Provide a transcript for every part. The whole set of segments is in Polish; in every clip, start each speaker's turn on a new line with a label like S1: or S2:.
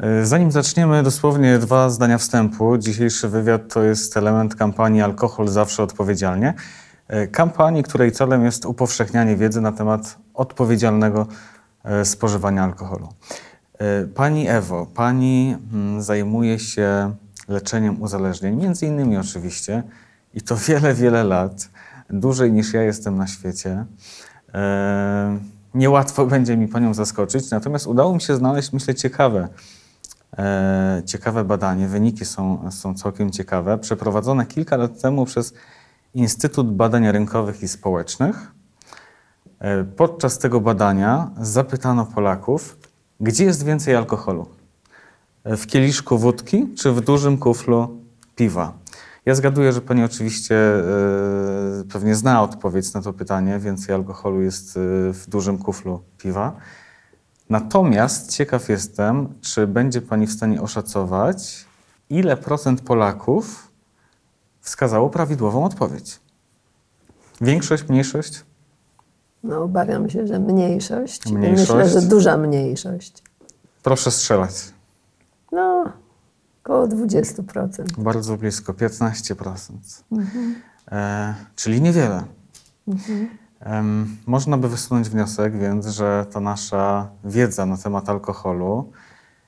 S1: E, Zanim zaczniemy, dosłownie dwa zdania wstępu. Dzisiejszy wywiad to jest element kampanii Alkohol zawsze odpowiedzialnie. E, Kampanii, której celem jest upowszechnianie wiedzy na temat odpowiedzialnego e, spożywania alkoholu. Pani Ewo, pani mm, zajmuje się leczeniem uzależnień, między innymi oczywiście, i to wiele, wiele lat, dłużej niż ja jestem na świecie. Niełatwo będzie mi panią zaskoczyć, natomiast udało mi się znaleźć, myślę, ciekawe, ciekawe badanie. Wyniki są, są całkiem ciekawe. Przeprowadzone kilka lat temu przez Instytut Badań Rynkowych i Społecznych. E, Podczas tego badania zapytano Polaków, gdzie jest więcej alkoholu? E, W kieliszku wódki czy w dużym kuflu piwa? Ja zgaduję, że pani oczywiście e, pewnie zna odpowiedź na to pytanie. Więcej alkoholu jest e, w dużym kuflu piwa. Natomiast ciekaw jestem, czy będzie pani w stanie oszacować, ile procent Polaków wskazało prawidłową odpowiedź? Większość, mniejszość?
S2: No, obawiam się, że mniejszość.
S1: Mniejszość.
S2: Myślę, że duża mniejszość.
S1: Proszę strzelać.
S2: No, około 20%.
S1: Bardzo blisko, 15%. E, czyli niewiele. Em, można by wysunąć wniosek, więc, że ta nasza wiedza na temat alkoholu,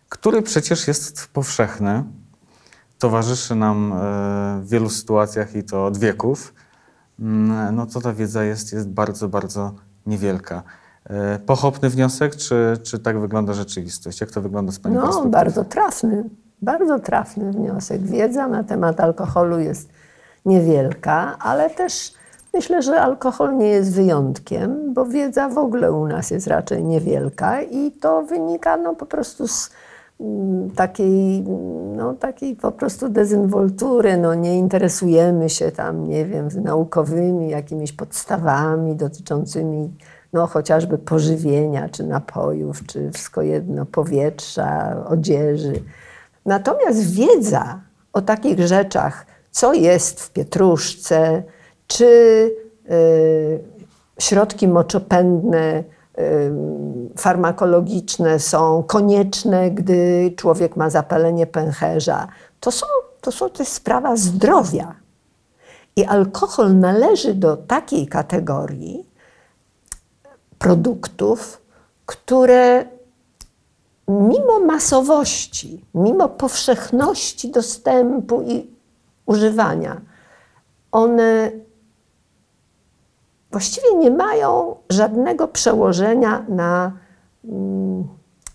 S1: który przecież jest powszechny, towarzyszy nam e, w wielu sytuacjach i to od wieków, mm, no to ta wiedza jest, jest bardzo, bardzo niewielka. E, pochopny wniosek, czy, czy tak wygląda rzeczywistość? Jak to wygląda z Pani
S2: No,
S1: perspektywy?
S2: bardzo trafny, bardzo trafny wniosek. Wiedza na temat alkoholu jest niewielka, ale też myślę, że alkohol nie jest wyjątkiem, bo wiedza w ogóle u nas jest raczej niewielka i to wynika no, po prostu z mm, takiej, no, takiej po prostu dezynwoltury. No, nie interesujemy się tam, nie wiem, naukowymi jakimiś podstawami dotyczącymi no, chociażby pożywienia, czy napojów, czy wszystko jedno, powietrza, odzieży. Natomiast wiedza o takich rzeczach, co jest w pietruszce, czy y, środki moczopędne, y, farmakologiczne są konieczne, gdy człowiek ma zapalenie pęcherza, to, są, to, są, to jest sprawa zdrowia. I alkohol należy do takiej kategorii produktów, które mimo masowości, mimo powszechności dostępu i używania, one właściwie nie mają żadnego przełożenia na, mm,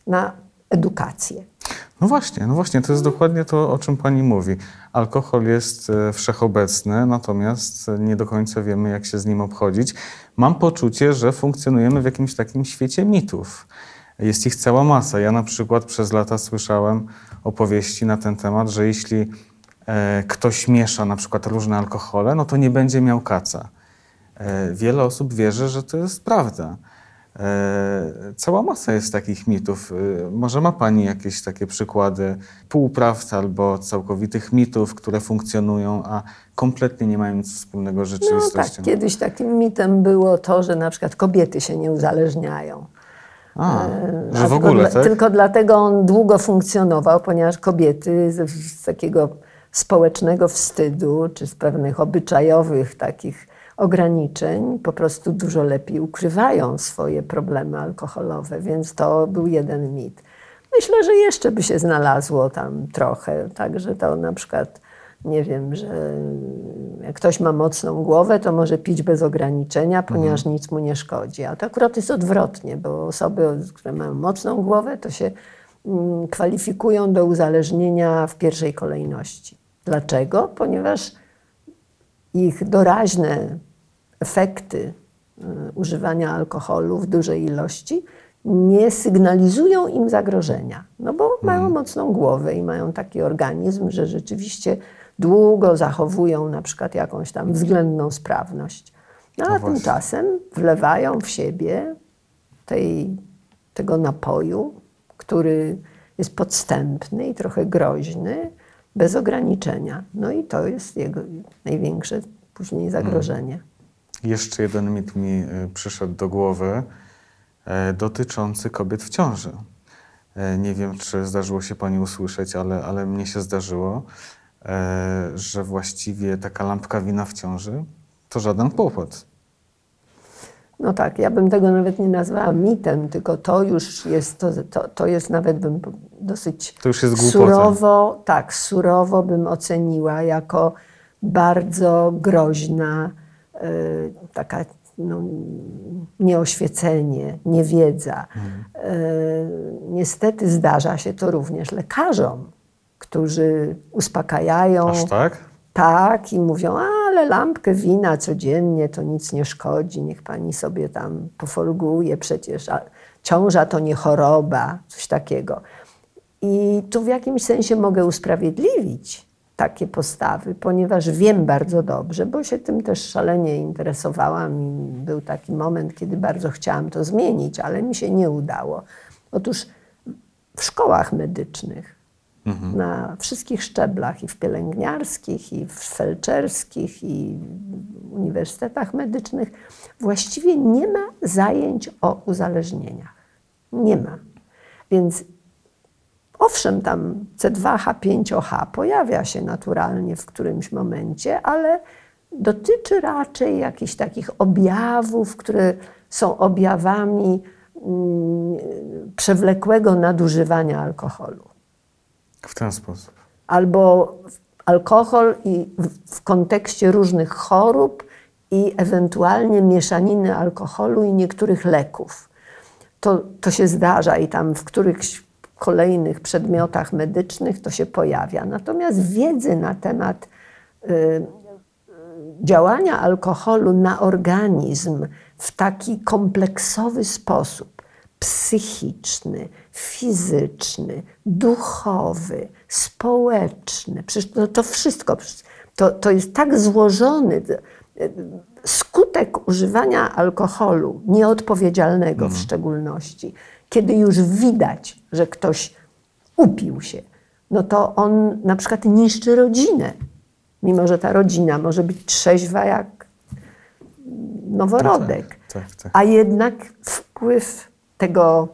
S2: na edukację.
S1: No właśnie, no właśnie, to jest dokładnie to, o czym pani mówi. Alkohol jest e, wszechobecny, natomiast nie do końca wiemy, jak się z nim obchodzić. Mam poczucie, że funkcjonujemy w jakimś takim świecie mitów. Jest ich cała masa. Ja na przykład przez lata słyszałem opowieści na ten temat, że jeśli e, ktoś miesza na przykład różne alkohole, no to nie będzie miał kaca. E, wiele osób wierzy, że to jest prawda. E, Cała masa jest takich mitów. E, Może ma Pani jakieś takie przykłady półprawd albo całkowitych mitów, które funkcjonują, a kompletnie nie mają nic wspólnego z
S2: No
S1: rzeczywistością?
S2: tak, kiedyś takim mitem było to, że na przykład kobiety się nie uzależniają.
S1: A,
S2: E,
S1: że
S2: a
S1: w ogóle,
S2: tylko,
S1: tak?
S2: tylko dlatego on długo funkcjonował, ponieważ kobiety z, z takiego społecznego wstydu, czy z pewnych obyczajowych takich ograniczeń, po prostu dużo lepiej ukrywają swoje problemy alkoholowe, więc to był jeden mit. Myślę, że jeszcze by się znalazło tam trochę, także to na przykład, nie wiem, że jak ktoś ma mocną głowę, to może pić bez ograniczenia, ponieważ nic mu nie szkodzi. A to akurat jest odwrotnie, bo osoby, które mają mocną głowę, to się mm, kwalifikują do uzależnienia w pierwszej kolejności. Dlaczego? Ponieważ ich doraźne efekty y, używania alkoholu w dużej ilości nie sygnalizują im zagrożenia, no bo mają mocną głowę i mają taki organizm, że rzeczywiście długo zachowują na przykład jakąś tam względną sprawność. No, a
S1: właśnie.
S2: tymczasem wlewają w siebie tej, tego napoju, który jest podstępny i trochę groźny, bez ograniczenia. No i to jest jego największe później zagrożenie.
S1: Jeszcze jeden mit mi e, przyszedł do głowy e, dotyczący kobiet w ciąży. e, nie wiem, czy zdarzyło się Pani usłyszeć, ale, ale mnie się zdarzyło, że właściwie taka lampka wina w ciąży to żaden kłopot.
S2: No tak, ja bym tego nawet nie nazwała mitem, tylko to już jest, to, to, to jest nawet bym dosyć
S1: To już jest głupota.
S2: surowo, tak, surowo bym oceniła jako bardzo groźna taka no, nieoświecenie, niewiedza. Y, niestety zdarza się to również lekarzom, którzy uspokajają.
S1: Aż tak?
S2: Tak, i mówią, ale lampkę wina codziennie to nic nie szkodzi, niech pani sobie tam pofolguje, przecież a ciąża to nie choroba, coś takiego. I tu w jakimś sensie mogę usprawiedliwić takie postawy, ponieważ wiem bardzo dobrze, bo się tym też szalenie interesowałam i był taki moment, kiedy bardzo chciałam to zmienić, ale mi się nie udało. Otóż w szkołach medycznych na wszystkich szczeblach, i w pielęgniarskich, i w felczerskich, i w uniwersytetach medycznych, właściwie nie ma zajęć o uzależnieniach. Nie ma. Więc owszem, tam C2H5OH pojawia się naturalnie w którymś momencie, ale dotyczy raczej jakichś takich objawów, które są objawami mm, przewlekłego nadużywania alkoholu
S1: W ten sposób.
S2: albo alkohol i w, w kontekście różnych chorób i ewentualnie mieszaniny alkoholu i niektórych leków. To, to się zdarza i tam w którychś kolejnych przedmiotach medycznych to się pojawia. Natomiast wiedzy na temat y, y, działania alkoholu na organizm w taki kompleksowy sposób psychiczny, fizyczny, duchowy, społeczny. Przecież to, to wszystko to, to jest tak złożony skutek używania alkoholu, nieodpowiedzialnego w szczególności, kiedy już widać, że ktoś upił się, no to on na przykład niszczy rodzinę. Mimo, że ta rodzina może być trzeźwa jak noworodek.
S1: tak, tak, tak.
S2: A jednak wpływ tego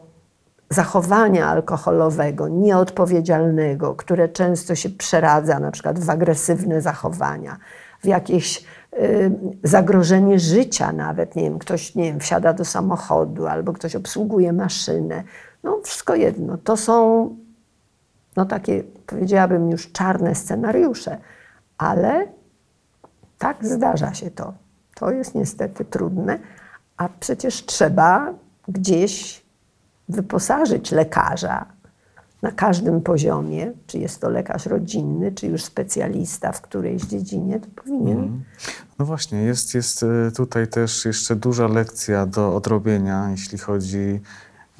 S2: zachowania alkoholowego, nieodpowiedzialnego, które często się przeradza na przykład w agresywne zachowania, w jakieś zagrożenie życia nawet, nie wiem, ktoś, nie wiem, wsiada do samochodu albo ktoś obsługuje maszynę. No wszystko jedno. To są no takie, powiedziałabym już czarne scenariusze, ale tak zdarza się to. To jest niestety trudne, a przecież trzeba gdzieś wyposażyć lekarza na każdym poziomie, czy jest to lekarz rodzinny, czy już specjalista w którejś dziedzinie, to powinien.
S1: No właśnie, jest, jest e, tutaj też jeszcze duża lekcja do odrobienia, jeśli chodzi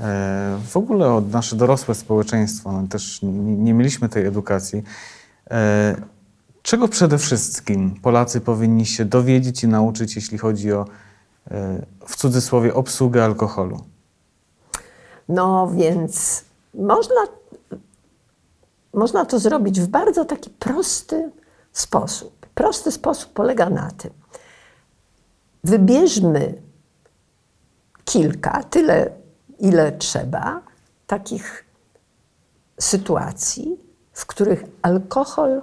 S1: e, w ogóle o nasze dorosłe społeczeństwo. No też nie, nie mieliśmy tej edukacji. E, czego przede wszystkim Polacy powinni się dowiedzieć i nauczyć, jeśli chodzi o, e, w cudzysłowie, obsługę alkoholu?
S2: No więc można, można to zrobić w bardzo taki prosty sposób. Prosty sposób polega na tym. Wybierzmy kilka, tyle ile trzeba, takich sytuacji, w których alkohol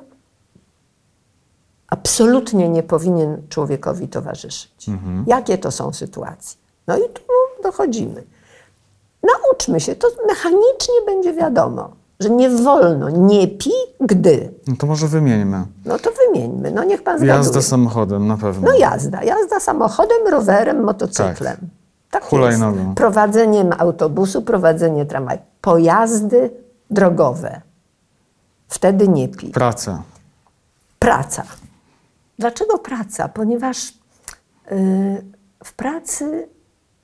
S2: absolutnie nie powinien człowiekowi towarzyszyć. Jakie to są sytuacje? No i tu dochodzimy. Nauczmy się, to mechanicznie będzie wiadomo, że nie wolno, nie pij, gdy.
S1: No to może wymieńmy.
S2: No to wymieńmy, no niech pan zgaduje.
S1: Jazda samochodem na pewno.
S2: No jazda, jazda samochodem, rowerem, motocyklem. Tak,
S1: Hulajnogą.
S2: jest. Prowadzeniem autobusu, prowadzenie tramwaju. Pojazdy drogowe. Wtedy nie pij.
S1: Praca.
S2: Praca. Dlaczego praca? Ponieważ y, w pracy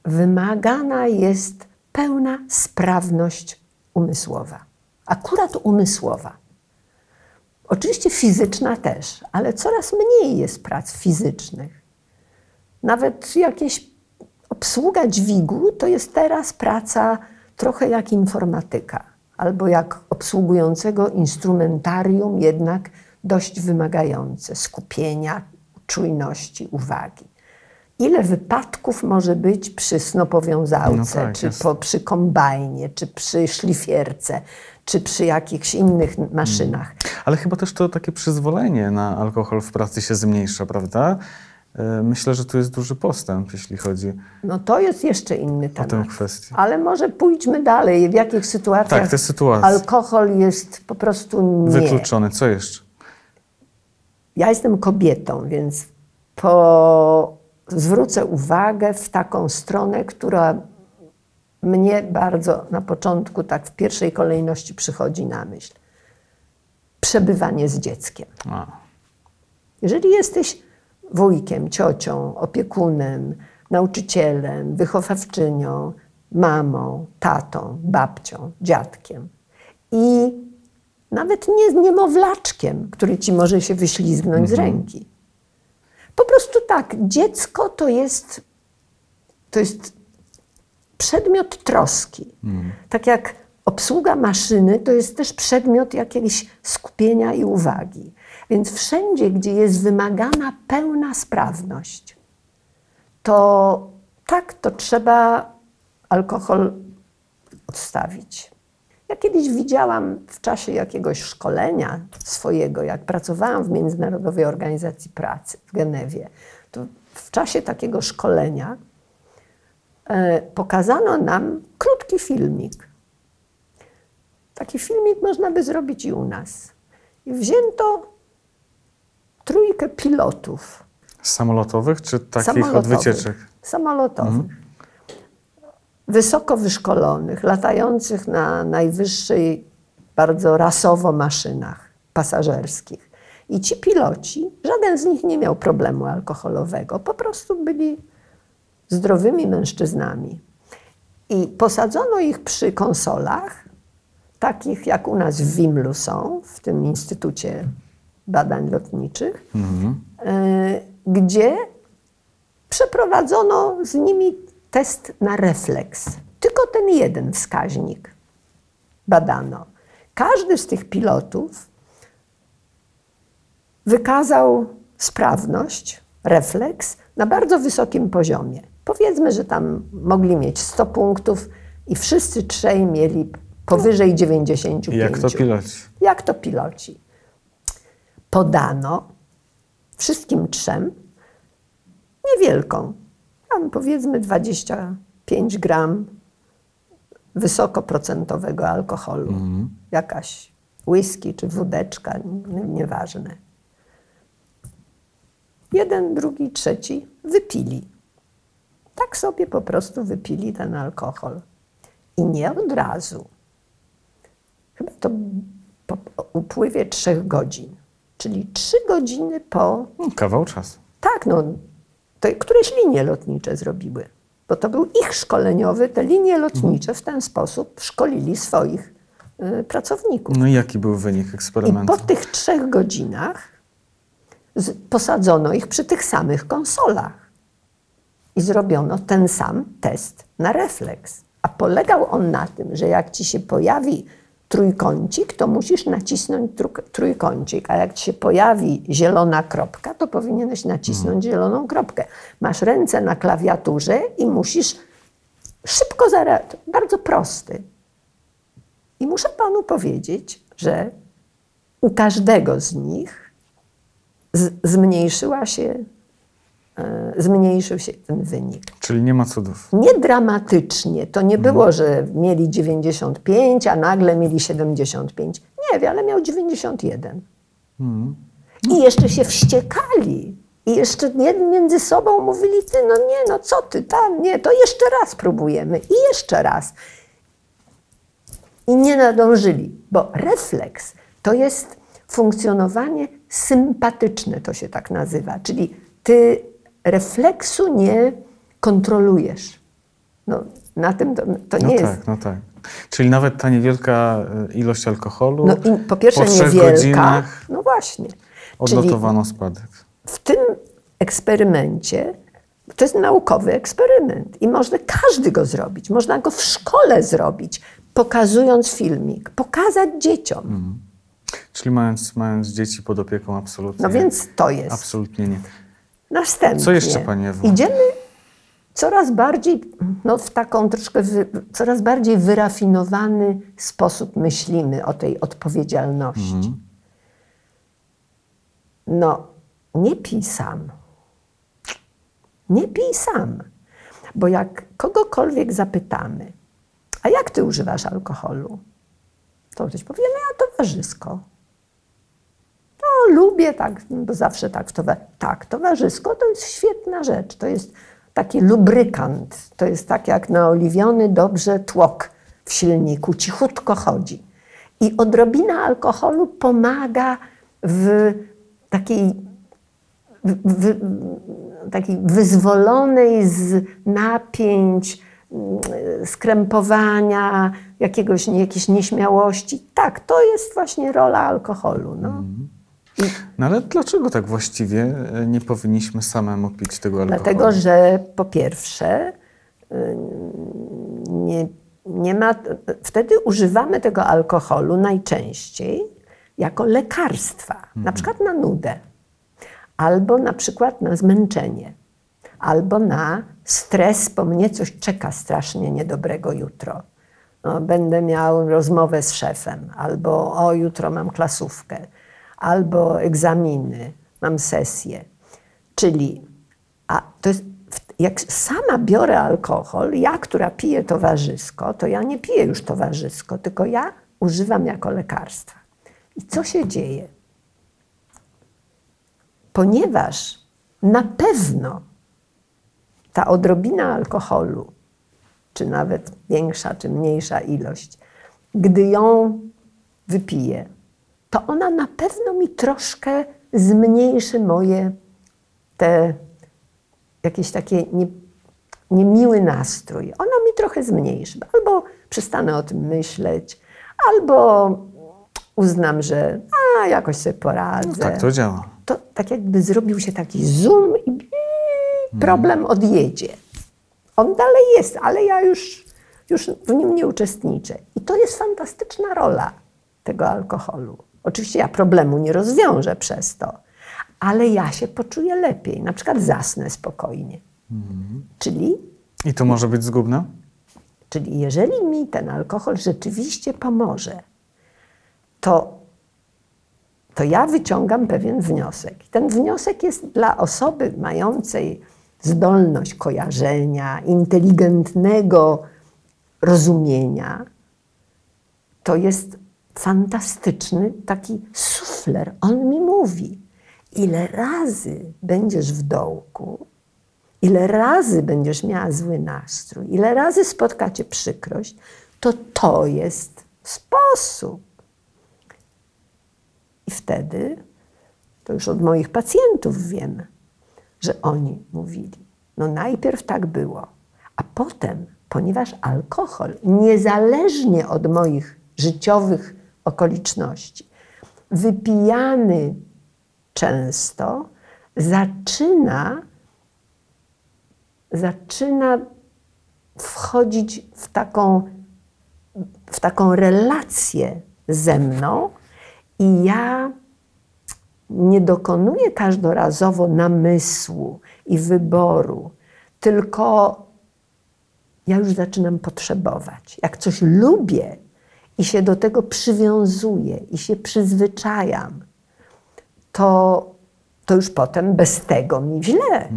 S2: wymagana jest pełna sprawność umysłowa. Akurat umysłowa. Oczywiście fizyczna też, ale coraz mniej jest prac fizycznych. Nawet jakieś obsługa dźwigu to jest teraz praca trochę jak informatyka, albo jak obsługującego instrumentarium, jednak dość wymagające skupienia, czujności, uwagi. Ile wypadków może być przy snopowiązałce,
S1: No tak,
S2: czy po, przy kombajnie, czy przy szlifierce, czy przy jakichś innych maszynach.
S1: Ale chyba też to takie przyzwolenie na alkohol w pracy się zmniejsza, prawda? E, Myślę, że tu jest duży postęp, jeśli chodzi
S2: No to jest jeszcze inny
S1: o tę
S2: temat.
S1: kwestię.
S2: Ale może pójdźmy dalej. W jakich sytuacjach
S1: Tak, te sytuacje.
S2: alkohol jest po prostu nie.
S1: Wykluczony. Co jeszcze?
S2: Ja jestem kobietą, więc po, zwrócę uwagę w taką stronę, która mnie bardzo na początku, tak w pierwszej kolejności przychodzi na myśl. Przebywanie z dzieckiem.
S1: A,
S2: Jeżeli jesteś wujkiem, ciocią, opiekunem, nauczycielem, wychowawczynią, mamą, tatą, babcią, dziadkiem i nawet nie niemowlaczkiem, który ci może się wyślizgnąć z ręki. Po prostu tak, dziecko to jest, to jest przedmiot troski. Tak jak obsługa maszyny to jest też przedmiot jakiegoś skupienia i uwagi. Więc wszędzie, gdzie jest wymagana pełna sprawność, to tak, to trzeba alkohol odstawić. Ja kiedyś widziałam w czasie jakiegoś szkolenia swojego, jak pracowałam w Międzynarodowej Organizacji Pracy w Genewie, to w czasie takiego szkolenia e, pokazano nam krótki filmik. Taki filmik można by zrobić i u nas. I wzięto trójkę pilotów
S1: samolotowych czy takich od wycieczek?
S2: Samolotowych. Wysoko wyszkolonych, latających na najwyższej, bardzo rasowo maszynach pasażerskich. I ci piloci, żaden z nich nie miał problemu alkoholowego, po prostu byli zdrowymi mężczyznami. I posadzono ich przy konsolach, takich jak u nas w Wimlu są, w tym Instytucie Badań Lotniczych, e, gdzie przeprowadzono z nimi test na refleks. Tylko ten jeden wskaźnik badano. Każdy z tych pilotów wykazał sprawność, refleks na bardzo wysokim poziomie. Powiedzmy, że tam mogli mieć 100 punktów i wszyscy trzej mieli powyżej 95.
S1: Jak to piloci?
S2: Jak to piloci? Podano wszystkim trzem niewielką, tam powiedzmy 25 gram wysokoprocentowego alkoholu. Jakaś whisky czy wódeczka, nieważne. Jeden, drugi, trzeci wypili. Tak sobie po prostu wypili ten alkohol. I nie od razu. Chyba to po upływie trzech godzin. Czyli trzy godziny po
S1: No, kawał czasu.
S2: tak, no, to któreś linie lotnicze zrobiły, bo to był ich szkoleniowy, te linie lotnicze w ten sposób szkolili swoich y, pracowników.
S1: No i jaki był wynik
S2: I
S1: eksperymentu?
S2: po tych trzech godzinach z, posadzono ich przy tych samych konsolach i zrobiono ten sam test na refleks. A polegał on na tym, że jak ci się pojawi trójkącik, to musisz nacisnąć trój- trójkącik, a jak ci się pojawi zielona kropka, to powinieneś nacisnąć zieloną kropkę. Masz ręce na klawiaturze i musisz szybko zareagować. Bardzo prosty. I muszę panu powiedzieć, że u każdego z nich z, zmniejszyła się, zmniejszył się ten wynik.
S1: Czyli nie ma cudów.
S2: Nie dramatycznie. To nie było, że mieli 95, a nagle mieli 75. Nie, ale miał 91. I jeszcze się wściekali. I jeszcze między sobą mówili, ty, no nie, no co ty tam, nie, to jeszcze raz próbujemy. I jeszcze raz. I nie nadążyli, bo refleks to jest funkcjonowanie sympatyczne, to się tak nazywa. Czyli ty refleksu nie kontrolujesz. No, na tym to, to
S1: No
S2: nie jest.
S1: tak, no tak. Czyli nawet ta niewielka e, ilość alkoholu
S2: No i po pierwsze
S1: po
S2: niewielka.
S1: godzinach
S2: No właśnie. Czyli
S1: odnotowano spadek.
S2: w tym eksperymencie, to jest naukowy eksperyment i można każdy go zrobić. Można go w szkole zrobić, pokazując filmik, pokazać dzieciom.
S1: Mm. Czyli mając, mając dzieci pod opieką absolutnie.
S2: No więc to jest.
S1: Absolutnie nie.
S2: Następnie
S1: Co jeszcze, Pani Ewo?
S2: idziemy coraz bardziej, no w taką troszkę, wy, coraz bardziej wyrafinowany sposób myślimy o tej odpowiedzialności.
S1: Mhm.
S2: No, nie pij sam. Nie pij sam. Bo jak kogokolwiek zapytamy, a jak ty używasz alkoholu? To ktoś powie, no ja towarzysko. Lubię tak, bo zawsze tak. Towa tak, towarzysko to jest świetna rzecz. To jest taki lubrykant. To jest tak jak naoliwiony dobrze tłok w silniku. Cichutko chodzi. I odrobina alkoholu pomaga w takiej, w, w, takiej wyzwolonej z napięć, mm, skrępowania, jakiegoś, nie- jakiejś nieśmiałości. Tak, to jest właśnie rola alkoholu. No.
S1: No ale dlaczego tak właściwie e, nie powinniśmy samemu pić tego alkoholu?
S2: Dlatego, że po pierwsze, y, nie, nie ma, wtedy używamy tego alkoholu najczęściej jako lekarstwa, na przykład na nudę, albo na przykład na zmęczenie, albo na stres, bo mnie coś czeka strasznie niedobrego jutro. No, będę miał rozmowę z szefem, albo o, jutro mam klasówkę, albo egzaminy, mam sesję. Czyli a to jest, jak sama biorę alkohol, ja, która piję towarzysko, to ja nie piję już towarzysko, tylko ja używam jako lekarstwa. I co się dzieje? Ponieważ na pewno ta odrobina alkoholu, czy nawet większa, czy mniejsza ilość, gdy ją wypiję, to ona na pewno mi troszkę zmniejszy moje te jakieś takie nie, niemiły nastrój. Ona mi trochę zmniejszy. Albo przestanę o tym myśleć, albo uznam, że a, jakoś sobie poradzę.
S1: No tak to działa.
S2: to tak jakby zrobił się taki zoom i problem odjedzie. On dalej jest, ale ja już, już w nim nie uczestniczę. I to jest fantastyczna rola tego alkoholu. Oczywiście ja problemu nie rozwiążę przez to, ale ja się poczuję lepiej. Na przykład zasnę spokojnie. Czyli
S1: I to może być zgubne?
S2: Czyli jeżeli mi ten alkohol rzeczywiście pomoże, to, to ja wyciągam pewien wniosek. Ten wniosek jest dla osoby mającej zdolność kojarzenia, inteligentnego rozumienia, to jest fantastyczny taki sufler. On mi mówi, ile razy będziesz w dołku, ile razy będziesz miała zły nastrój, ile razy spotka cię przykrość, to to jest sposób. I wtedy, to już od moich pacjentów wiem, że oni mówili, no najpierw tak było, a potem, ponieważ alkohol, niezależnie od moich życiowych okoliczności, wypijany często, zaczyna zaczyna wchodzić w taką, w taką relację ze mną i ja nie dokonuję każdorazowo namysłu i wyboru, tylko ja już zaczynam potrzebować. Jak coś lubię i się do tego przywiązuję i się przyzwyczajam, to, to już potem bez tego mi źle.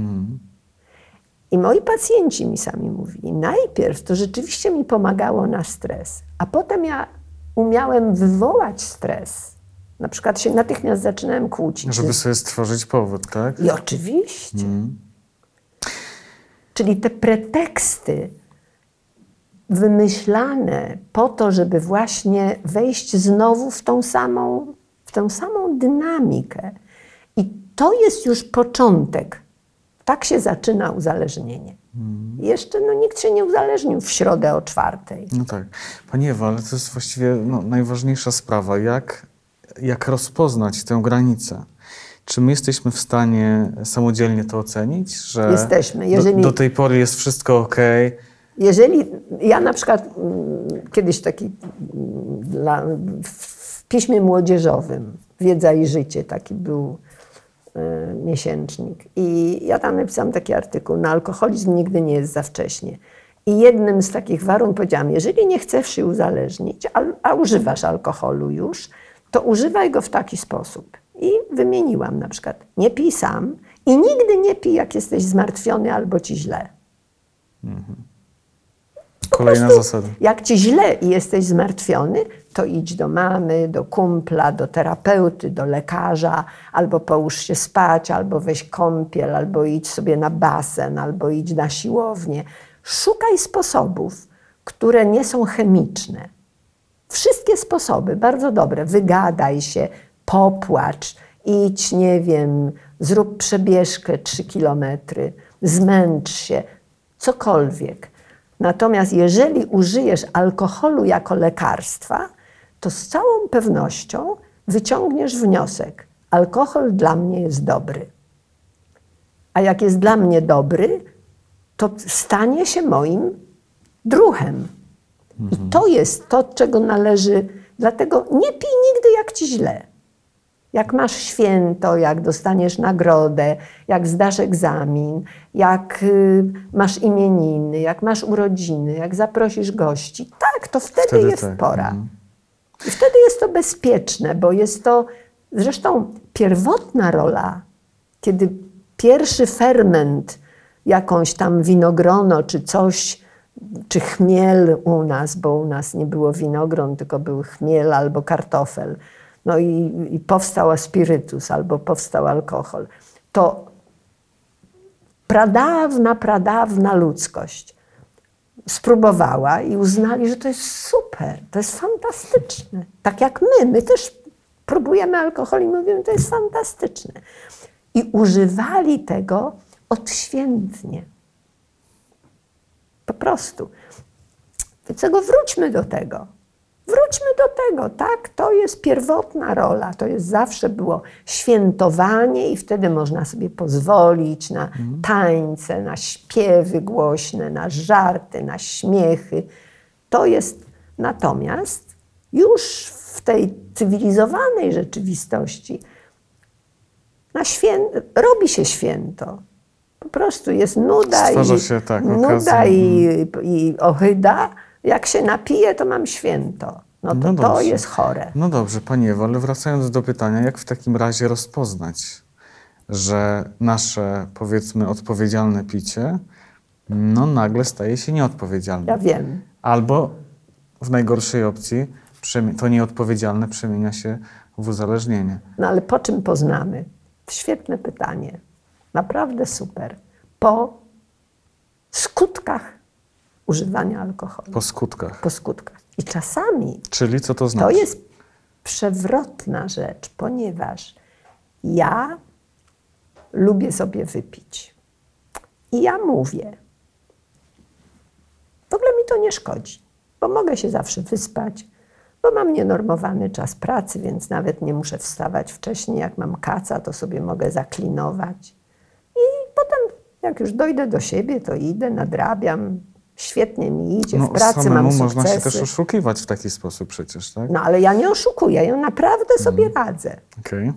S2: I moi pacjenci mi sami mówili, najpierw to rzeczywiście mi pomagało na stres, a potem ja umiałem wywołać stres. Na przykład się natychmiast zaczynałem kłócić.
S1: Żeby sobie stworzyć powód, tak?
S2: I oczywiście. Czyli te preteksty wymyślane po to, żeby właśnie wejść znowu w tą samą, w tę samą dynamikę. I to jest już początek. Tak się zaczyna uzależnienie. Jeszcze no, nikt się nie uzależnił w środę o czwartej.
S1: No tak. Pani Ewa, ale to jest właściwie no, najważniejsza sprawa. Jak, jak rozpoznać tę granicę? Czy my jesteśmy w stanie samodzielnie to ocenić? Że
S2: Jesteśmy. Jeżeli-
S1: do, do tej pory jest wszystko ok.
S2: Jeżeli ja na przykład mm, kiedyś taki mm, dla, w, piśmie młodzieżowym Wiedza i życie taki był y, miesięcznik. I ja tam napisałam taki artykuł, na alkoholizm nigdy nie jest za wcześnie. I jednym z takich warunków powiedziałam, jeżeli nie chcesz się uzależnić, a, a używasz alkoholu już, to używaj go w taki sposób. I wymieniłam na przykład, nie pij sam i nigdy nie pij, jak jesteś zmartwiony albo ci źle.
S1: Kolejna
S2: prostu,
S1: zasada.
S2: Jak ci źle i jesteś zmartwiony, to idź do mamy, do kumpla, do terapeuty, do lekarza, albo połóż się spać, albo weź kąpiel, albo idź sobie na basen, albo idź na siłownię. Szukaj sposobów, które nie są chemiczne. Wszystkie sposoby, bardzo dobre. Wygadaj się, popłacz, idź, nie wiem, zrób przebieżkę 3 kilometry, zmęcz się, cokolwiek. Natomiast jeżeli użyjesz alkoholu jako lekarstwa, to z całą pewnością wyciągniesz wniosek: alkohol dla mnie jest dobry. A jak jest dla mnie dobry, to stanie się moim druhem. I to jest to, czego należy. Dlatego nie pij nigdy, jak ci źle. Jak masz święto, jak dostaniesz nagrodę, jak zdasz egzamin, jak y, masz imieniny, jak masz urodziny, jak zaprosisz gości, tak, to wtedy,
S1: Wtedy
S2: jest
S1: tak,
S2: pora.
S1: mhm.
S2: I wtedy jest to bezpieczne, bo jest to zresztą pierwotna rola, kiedy pierwszy ferment, jakąś tam winogrono czy coś, czy chmiel u nas, bo u nas nie było winogron, tylko był chmiel albo kartofel. No i, i powstał spirytus albo powstał alkohol. To pradawna, pradawna ludzkość spróbowała i uznali, że to jest super, to jest fantastyczne. Tak jak my, my też próbujemy alkohol i mówimy, to jest fantastyczne. I używali tego odświętnie. Po prostu. Dlatego wróćmy do tego. Wróćmy do tego, tak? To jest pierwotna rola. To jest zawsze było świętowanie, i wtedy można sobie pozwolić na tańce, na śpiewy głośne, na żarty, na śmiechy. To jest natomiast już w tej cywilizowanej rzeczywistości na świę... robi się święto. Po prostu jest nuda
S1: Stwarza
S2: i,
S1: się, tak,
S2: nuda i, i ohyda. Jak się napiję, to mam święto. No to
S1: No
S2: to jest chore.
S1: No dobrze, Pani Ewo, ale wracając do pytania, jak w takim razie rozpoznać, że nasze, powiedzmy, odpowiedzialne picie, no nagle staje się nieodpowiedzialne?
S2: Ja wiem.
S1: Albo w najgorszej opcji to nieodpowiedzialne przemienia się w uzależnienie.
S2: No ale po czym poznamy? Świetne pytanie. Naprawdę super. Po skutkach używania alkoholu.
S1: Po skutkach.
S2: Po skutkach. I czasami
S1: Czyli co to
S2: to
S1: znaczy?
S2: jest przewrotna rzecz, ponieważ ja lubię sobie wypić. I ja mówię, w ogóle mi to nie szkodzi, bo mogę się zawsze wyspać, bo mam nienormowany czas pracy, więc nawet nie muszę wstawać wcześniej. Jak mam kaca, to sobie mogę zaklinować. I potem, jak już dojdę do siebie, to idę, nadrabiam. Świetnie mi idzie, w pracy
S1: samemu
S2: mam
S1: można się
S2: sukcesy.
S1: też oszukiwać w taki sposób przecież, tak?
S2: No ale ja nie oszukuję, ja naprawdę sobie
S1: Mhm.
S2: radzę.
S1: Okej.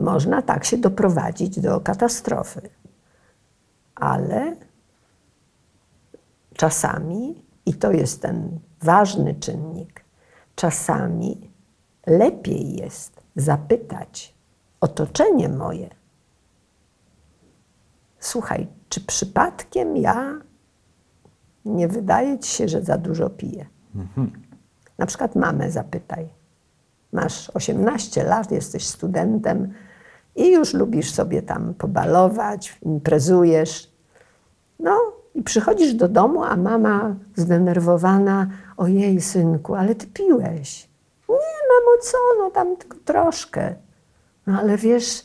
S2: Można tak się doprowadzić do katastrofy. Ale czasami, i to jest ten ważny czynnik, czasami lepiej jest zapytać otoczenie moje. Słuchaj, czy przypadkiem ja nie wydaje ci się, że za dużo piję? Na przykład mamę zapytaj. Masz 18 lat, jesteś studentem i już lubisz sobie tam pobalować, imprezujesz. No i przychodzisz do domu, a mama zdenerwowana, ojej synku, ale ty piłeś. Nie, mamo, co, no tam tylko troszkę. No ale wiesz,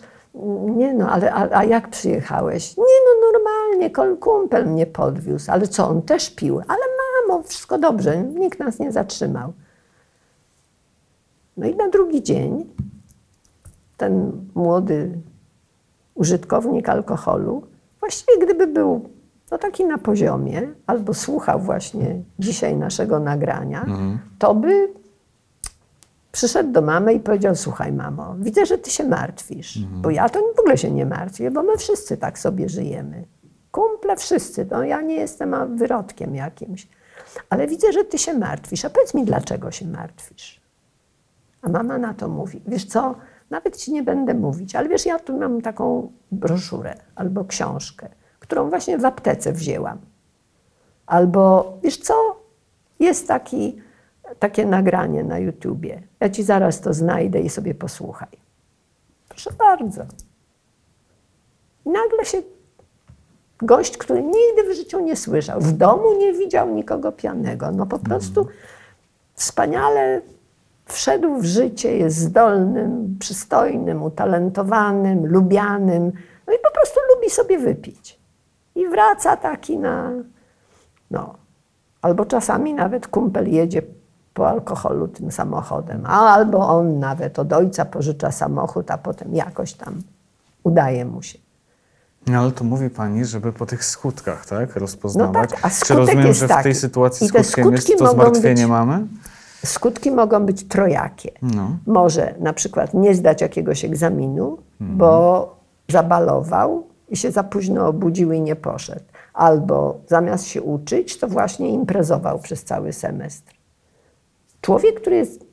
S2: nie no, ale a, a jak przyjechałeś? Nie no, normalnie, kol- kumpel mnie podwiózł. Ale co, on też pił? Ale mamo, wszystko dobrze, nikt nas nie zatrzymał. No i na drugi dzień ten młody użytkownik alkoholu, właściwie gdyby był no taki na poziomie, albo słuchał właśnie dzisiaj naszego nagrania, to by przyszedł do mamy i powiedział: Słuchaj, mamo, widzę, że ty się martwisz, bo ja to w ogóle się nie martwię, bo my wszyscy tak sobie żyjemy. Kumple wszyscy, no ja nie jestem wyrodkiem jakimś. Ale widzę, że ty się martwisz. A powiedz mi, dlaczego się martwisz? A mama na to mówi: Wiesz co, nawet ci nie będę mówić, ale wiesz, ja tu mam taką broszurę albo książkę, którą właśnie w aptece wzięłam. Albo wiesz co, jest taki, takie nagranie na YouTubie. Ja ci zaraz to znajdę i sobie posłuchaj. Proszę bardzo. I nagle się gość, który nigdy w życiu nie słyszał, w domu nie widział nikogo pijanego, no po prostu wspaniale wszedł w życie, jest zdolnym, przystojnym, utalentowanym, lubianym, no i po prostu lubi sobie wypić. I wraca taki na, no, albo czasami nawet kumpel jedzie po alkoholu tym samochodem, albo on nawet od ojca pożycza samochód, a potem jakoś tam udaje mu się.
S1: No ale to mówi pani, żeby po tych skutkach, tak, rozpoznawać.
S2: No tak, a
S1: Czy rozumiem,
S2: jest
S1: że w tej
S2: taki.
S1: sytuacji
S2: I te
S1: skutkiem jest
S2: skutki
S1: to
S2: mogą
S1: zmartwienie
S2: być-
S1: mamy?
S2: Skutki mogą być trojakie.
S1: No.
S2: Może na przykład nie zdać jakiegoś egzaminu,
S1: Mhm.
S2: bo zabalował i się za późno obudził i nie poszedł. Albo zamiast się uczyć, to właśnie imprezował przez cały semestr. Człowiek, który jest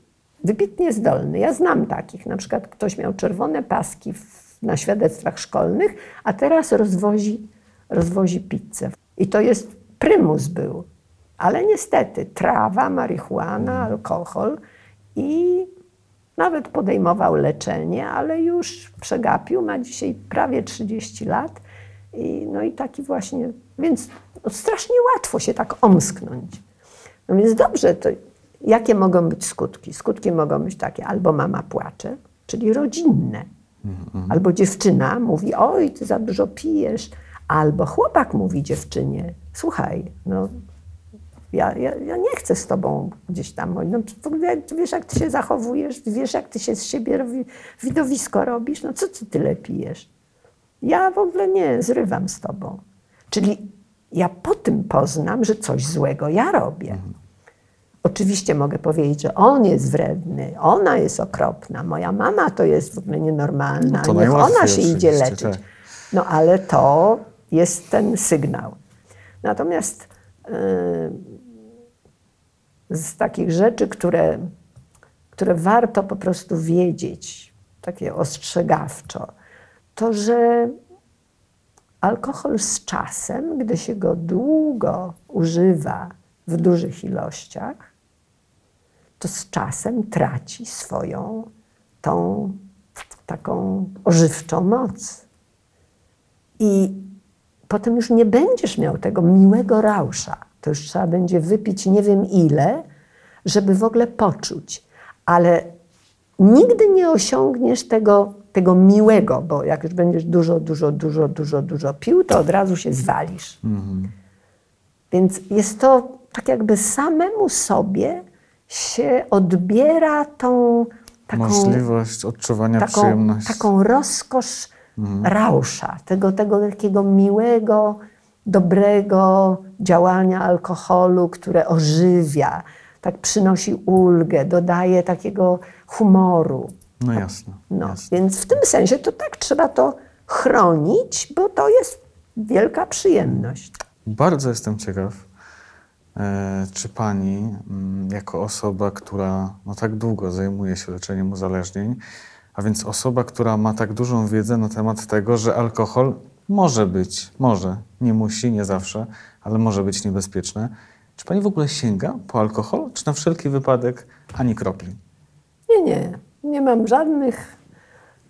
S2: wybitnie zdolny, ja znam takich, na przykład ktoś miał czerwone paski w, na świadectwach szkolnych, a teraz rozwozi, rozwozi pizzę. I to jest prymus był. Ale niestety trawa, marihuana, alkohol i nawet podejmował leczenie, ale już przegapił, ma dzisiaj prawie 30 lat. I, no i taki właśnie, więc no strasznie łatwo się tak omsknąć. No więc dobrze, to jakie mogą być skutki? Skutki mogą być takie, albo mama płacze, czyli rodzinne, albo dziewczyna mówi, oj, ty za dużo pijesz, albo chłopak mówi dziewczynie, słuchaj, no ja, ja, ja nie chcę z tobą gdzieś tam. No, w ogóle wiesz, jak ty się zachowujesz, wiesz, jak ty się z siebie robi, widowisko robisz, no co ty tyle pijesz? Ja w ogóle nie, zrywam z tobą. Czyli ja po tym poznam, że coś złego ja robię. Oczywiście mogę powiedzieć, że on jest wredny, ona jest okropna, moja mama to jest w ogóle nienormalna,
S1: No
S2: niech ona się idzie leczyć.
S1: tak.
S2: No ale to jest ten sygnał. Natomiast yy, z takich rzeczy, które, które warto po prostu wiedzieć, takie ostrzegawczo, to że alkohol z czasem, gdy się go długo używa w dużych ilościach, to z czasem traci swoją tą taką ożywczą moc. I potem już nie będziesz miał tego miłego rausza. To już trzeba będzie wypić nie wiem ile, żeby w ogóle poczuć. Ale nigdy nie osiągniesz tego, tego miłego, bo jak już będziesz dużo, dużo, dużo, dużo, dużo pił, to od razu się zwalisz. Więc jest to tak jakby samemu sobie się odbiera tą taką
S1: Możliwość odczuwania
S2: taką,
S1: przyjemności.
S2: taką rozkosz rausza, tego, tego takiego miłego, dobrego działania alkoholu, które ożywia, tak przynosi ulgę, dodaje takiego humoru.
S1: No jasne.
S2: No,
S1: jasne.
S2: więc w tym sensie to tak trzeba to chronić, bo to jest wielka przyjemność.
S1: Bardzo jestem ciekaw, czy pani, mm, jako osoba, która no, tak długo zajmuje się leczeniem uzależnień, a więc osoba, która ma tak dużą wiedzę na temat tego, że alkohol może być, może, nie musi, nie zawsze, ale może być niebezpieczny. Czy pani w ogóle sięga po alkohol, czy na wszelki wypadek ani kropli?
S2: Nie, nie. Nie mam żadnych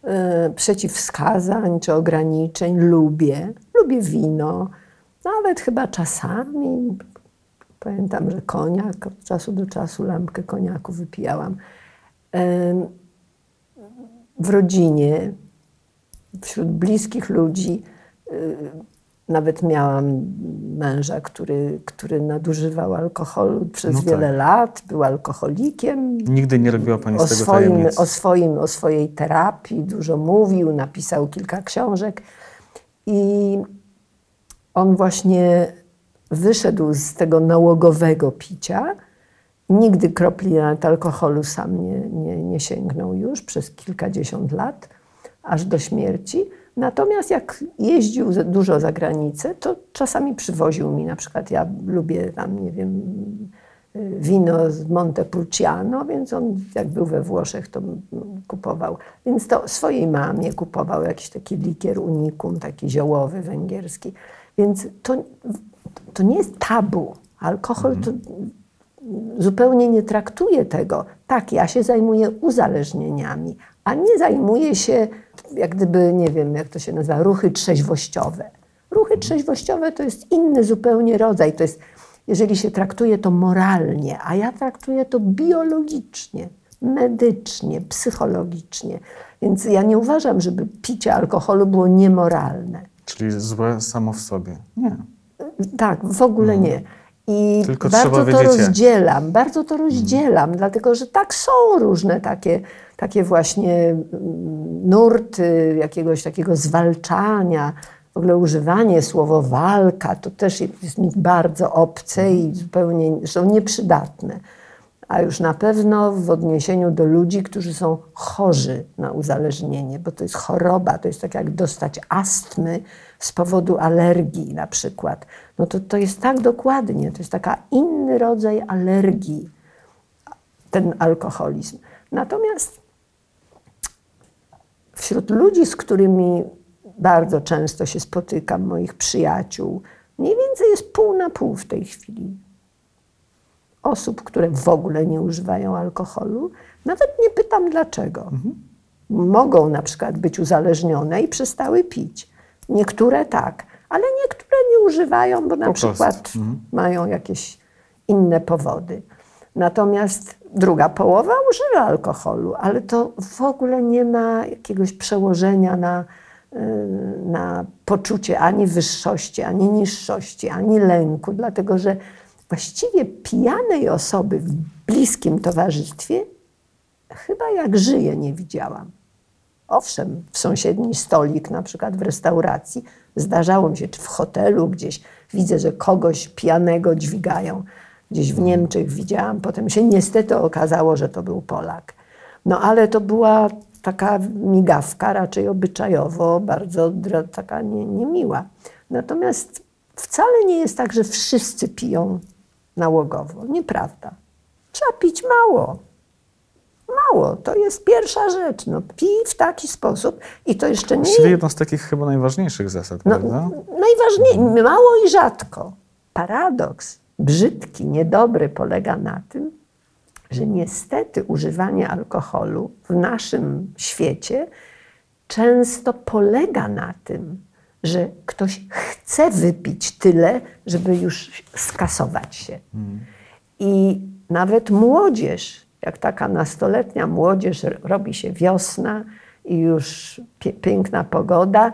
S2: e, przeciwwskazań czy ograniczeń. Lubię. Lubię wino. Nawet chyba czasami. Pamiętam, że koniak od czasu do czasu lampkę koniaku wypijałam. W rodzinie, wśród bliskich ludzi, y, nawet miałam męża, który, który nadużywał alkoholu przez
S1: No tak.
S2: wiele lat, był alkoholikiem,
S1: Nigdy nie robiła pani
S2: o
S1: z tego
S2: swoim, o, swoim, o swojej terapii dużo mówił, napisał kilka książek i on właśnie wyszedł z tego nałogowego picia Nigdy kropli nawet alkoholu sam nie, nie, nie sięgnął już przez kilkadziesiąt lat, aż do śmierci. Natomiast jak jeździł dużo za granicę, to czasami przywoził mi, na przykład ja lubię tam, nie wiem, y, wino z Montepulciano, więc on jak był we Włoszech, to kupował. Więc to swojej mamie kupował jakiś taki likier unikum, taki ziołowy, węgierski. Więc to, to nie jest tabu. Alkohol to zupełnie nie traktuje tego. Tak, ja się zajmuję uzależnieniami, a nie zajmuję się, jak gdyby, nie wiem, jak to się nazywa, ruchy trzeźwościowe. Ruchy trzeźwościowe to jest inny zupełnie rodzaj. To jest, jeżeli się traktuje to moralnie, a ja traktuję to biologicznie, medycznie, psychologicznie. Więc ja nie uważam, żeby picie alkoholu było niemoralne.
S1: Czyli złe samo w sobie. Nie.
S2: Tak, w ogóle nie. I.
S1: Tylko
S2: bardzo to rozdzielam, bardzo to rozdzielam, dlatego że tak są różne takie, takie właśnie mm, nurty jakiegoś takiego zwalczania, w ogóle używanie słowo walka, to też jest mi bardzo obce i zupełnie są nieprzydatne. A już na pewno w odniesieniu do ludzi, którzy są chorzy na uzależnienie, bo to jest choroba, to jest tak jak dostać astmy z powodu alergii na przykład. No to, to jest tak dokładnie, to jest taka inny rodzaj alergii, ten alkoholizm. Natomiast wśród ludzi, z którymi bardzo często się spotykam, moich przyjaciół, mniej więcej jest pół na pół w tej chwili osób, które w ogóle nie używają alkoholu. Nawet nie pytam dlaczego. Mogą na przykład być uzależnione i przestały pić. Niektóre tak, ale niektóre nie używają, bo na
S1: Po
S2: przykład mają jakieś inne powody. Natomiast druga połowa używa alkoholu, ale to w ogóle nie ma jakiegoś przełożenia na, y, na poczucie ani wyższości, ani niższości, ani lęku, dlatego że właściwie pijanej osoby w bliskim towarzystwie chyba jak żyje nie widziałam. Owszem, w sąsiedni stolik, na przykład w restauracji, zdarzało mi się, czy w hotelu gdzieś widzę, że kogoś pijanego dźwigają. Gdzieś w Niemczech widziałam, potem się niestety okazało, że to był Polak. No ale to była taka migawka, raczej obyczajowo, bardzo taka nie, niemiła. Natomiast wcale nie jest tak, że wszyscy piją nałogowo. Nieprawda. Trzeba pić mało. Mało, to jest pierwsza rzecz. No, pij w taki sposób i to jeszcze nie
S1: Właściwie jedno z takich chyba najważniejszych zasad,
S2: no,
S1: prawda?
S2: najważniejsze, mało i rzadko. Paradoks brzydki, niedobry polega na tym, że niestety używanie alkoholu w naszym świecie często polega na tym, że ktoś chce wypić tyle, żeby już skasować się. I nawet młodzież, jak taka nastoletnia młodzież, robi się wiosna i już piękna pogoda,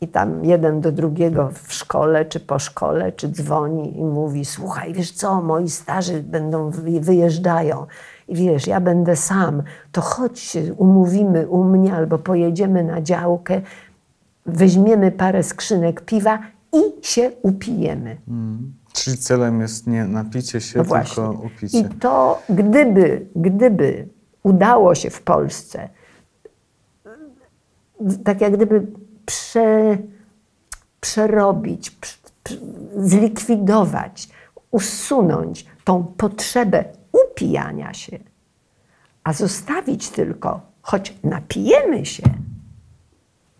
S2: i tam jeden do drugiego w szkole czy po szkole, czy dzwoni i mówi: Słuchaj, wiesz co, moi starzy będą wy- wyjeżdżają. I wiesz, ja będę sam, to chodź umówimy u mnie albo pojedziemy na działkę, weźmiemy parę skrzynek piwa i się upijemy.
S1: Mm. Czyli celem jest nie napicie się,
S2: No
S1: tylko upicie.
S2: I to gdyby, gdyby udało się w Polsce tak jak gdyby prze, przerobić, prz- prz- zlikwidować, usunąć tą potrzebę upijania się, a zostawić tylko, choć napijemy się,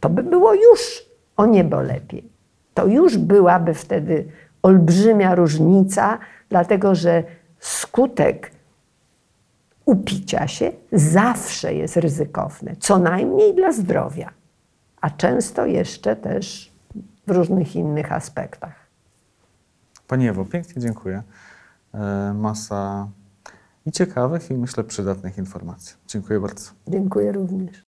S2: to by było już o niebo lepiej. To już byłaby wtedy olbrzymia różnica, dlatego że skutek upicia się zawsze jest ryzykowny, co najmniej dla zdrowia, a często jeszcze też w różnych innych aspektach.
S1: Pani Ewo, pięknie dziękuję. E, Masa i ciekawych, i myślę przydatnych informacji. Dziękuję bardzo.
S2: Dziękuję również.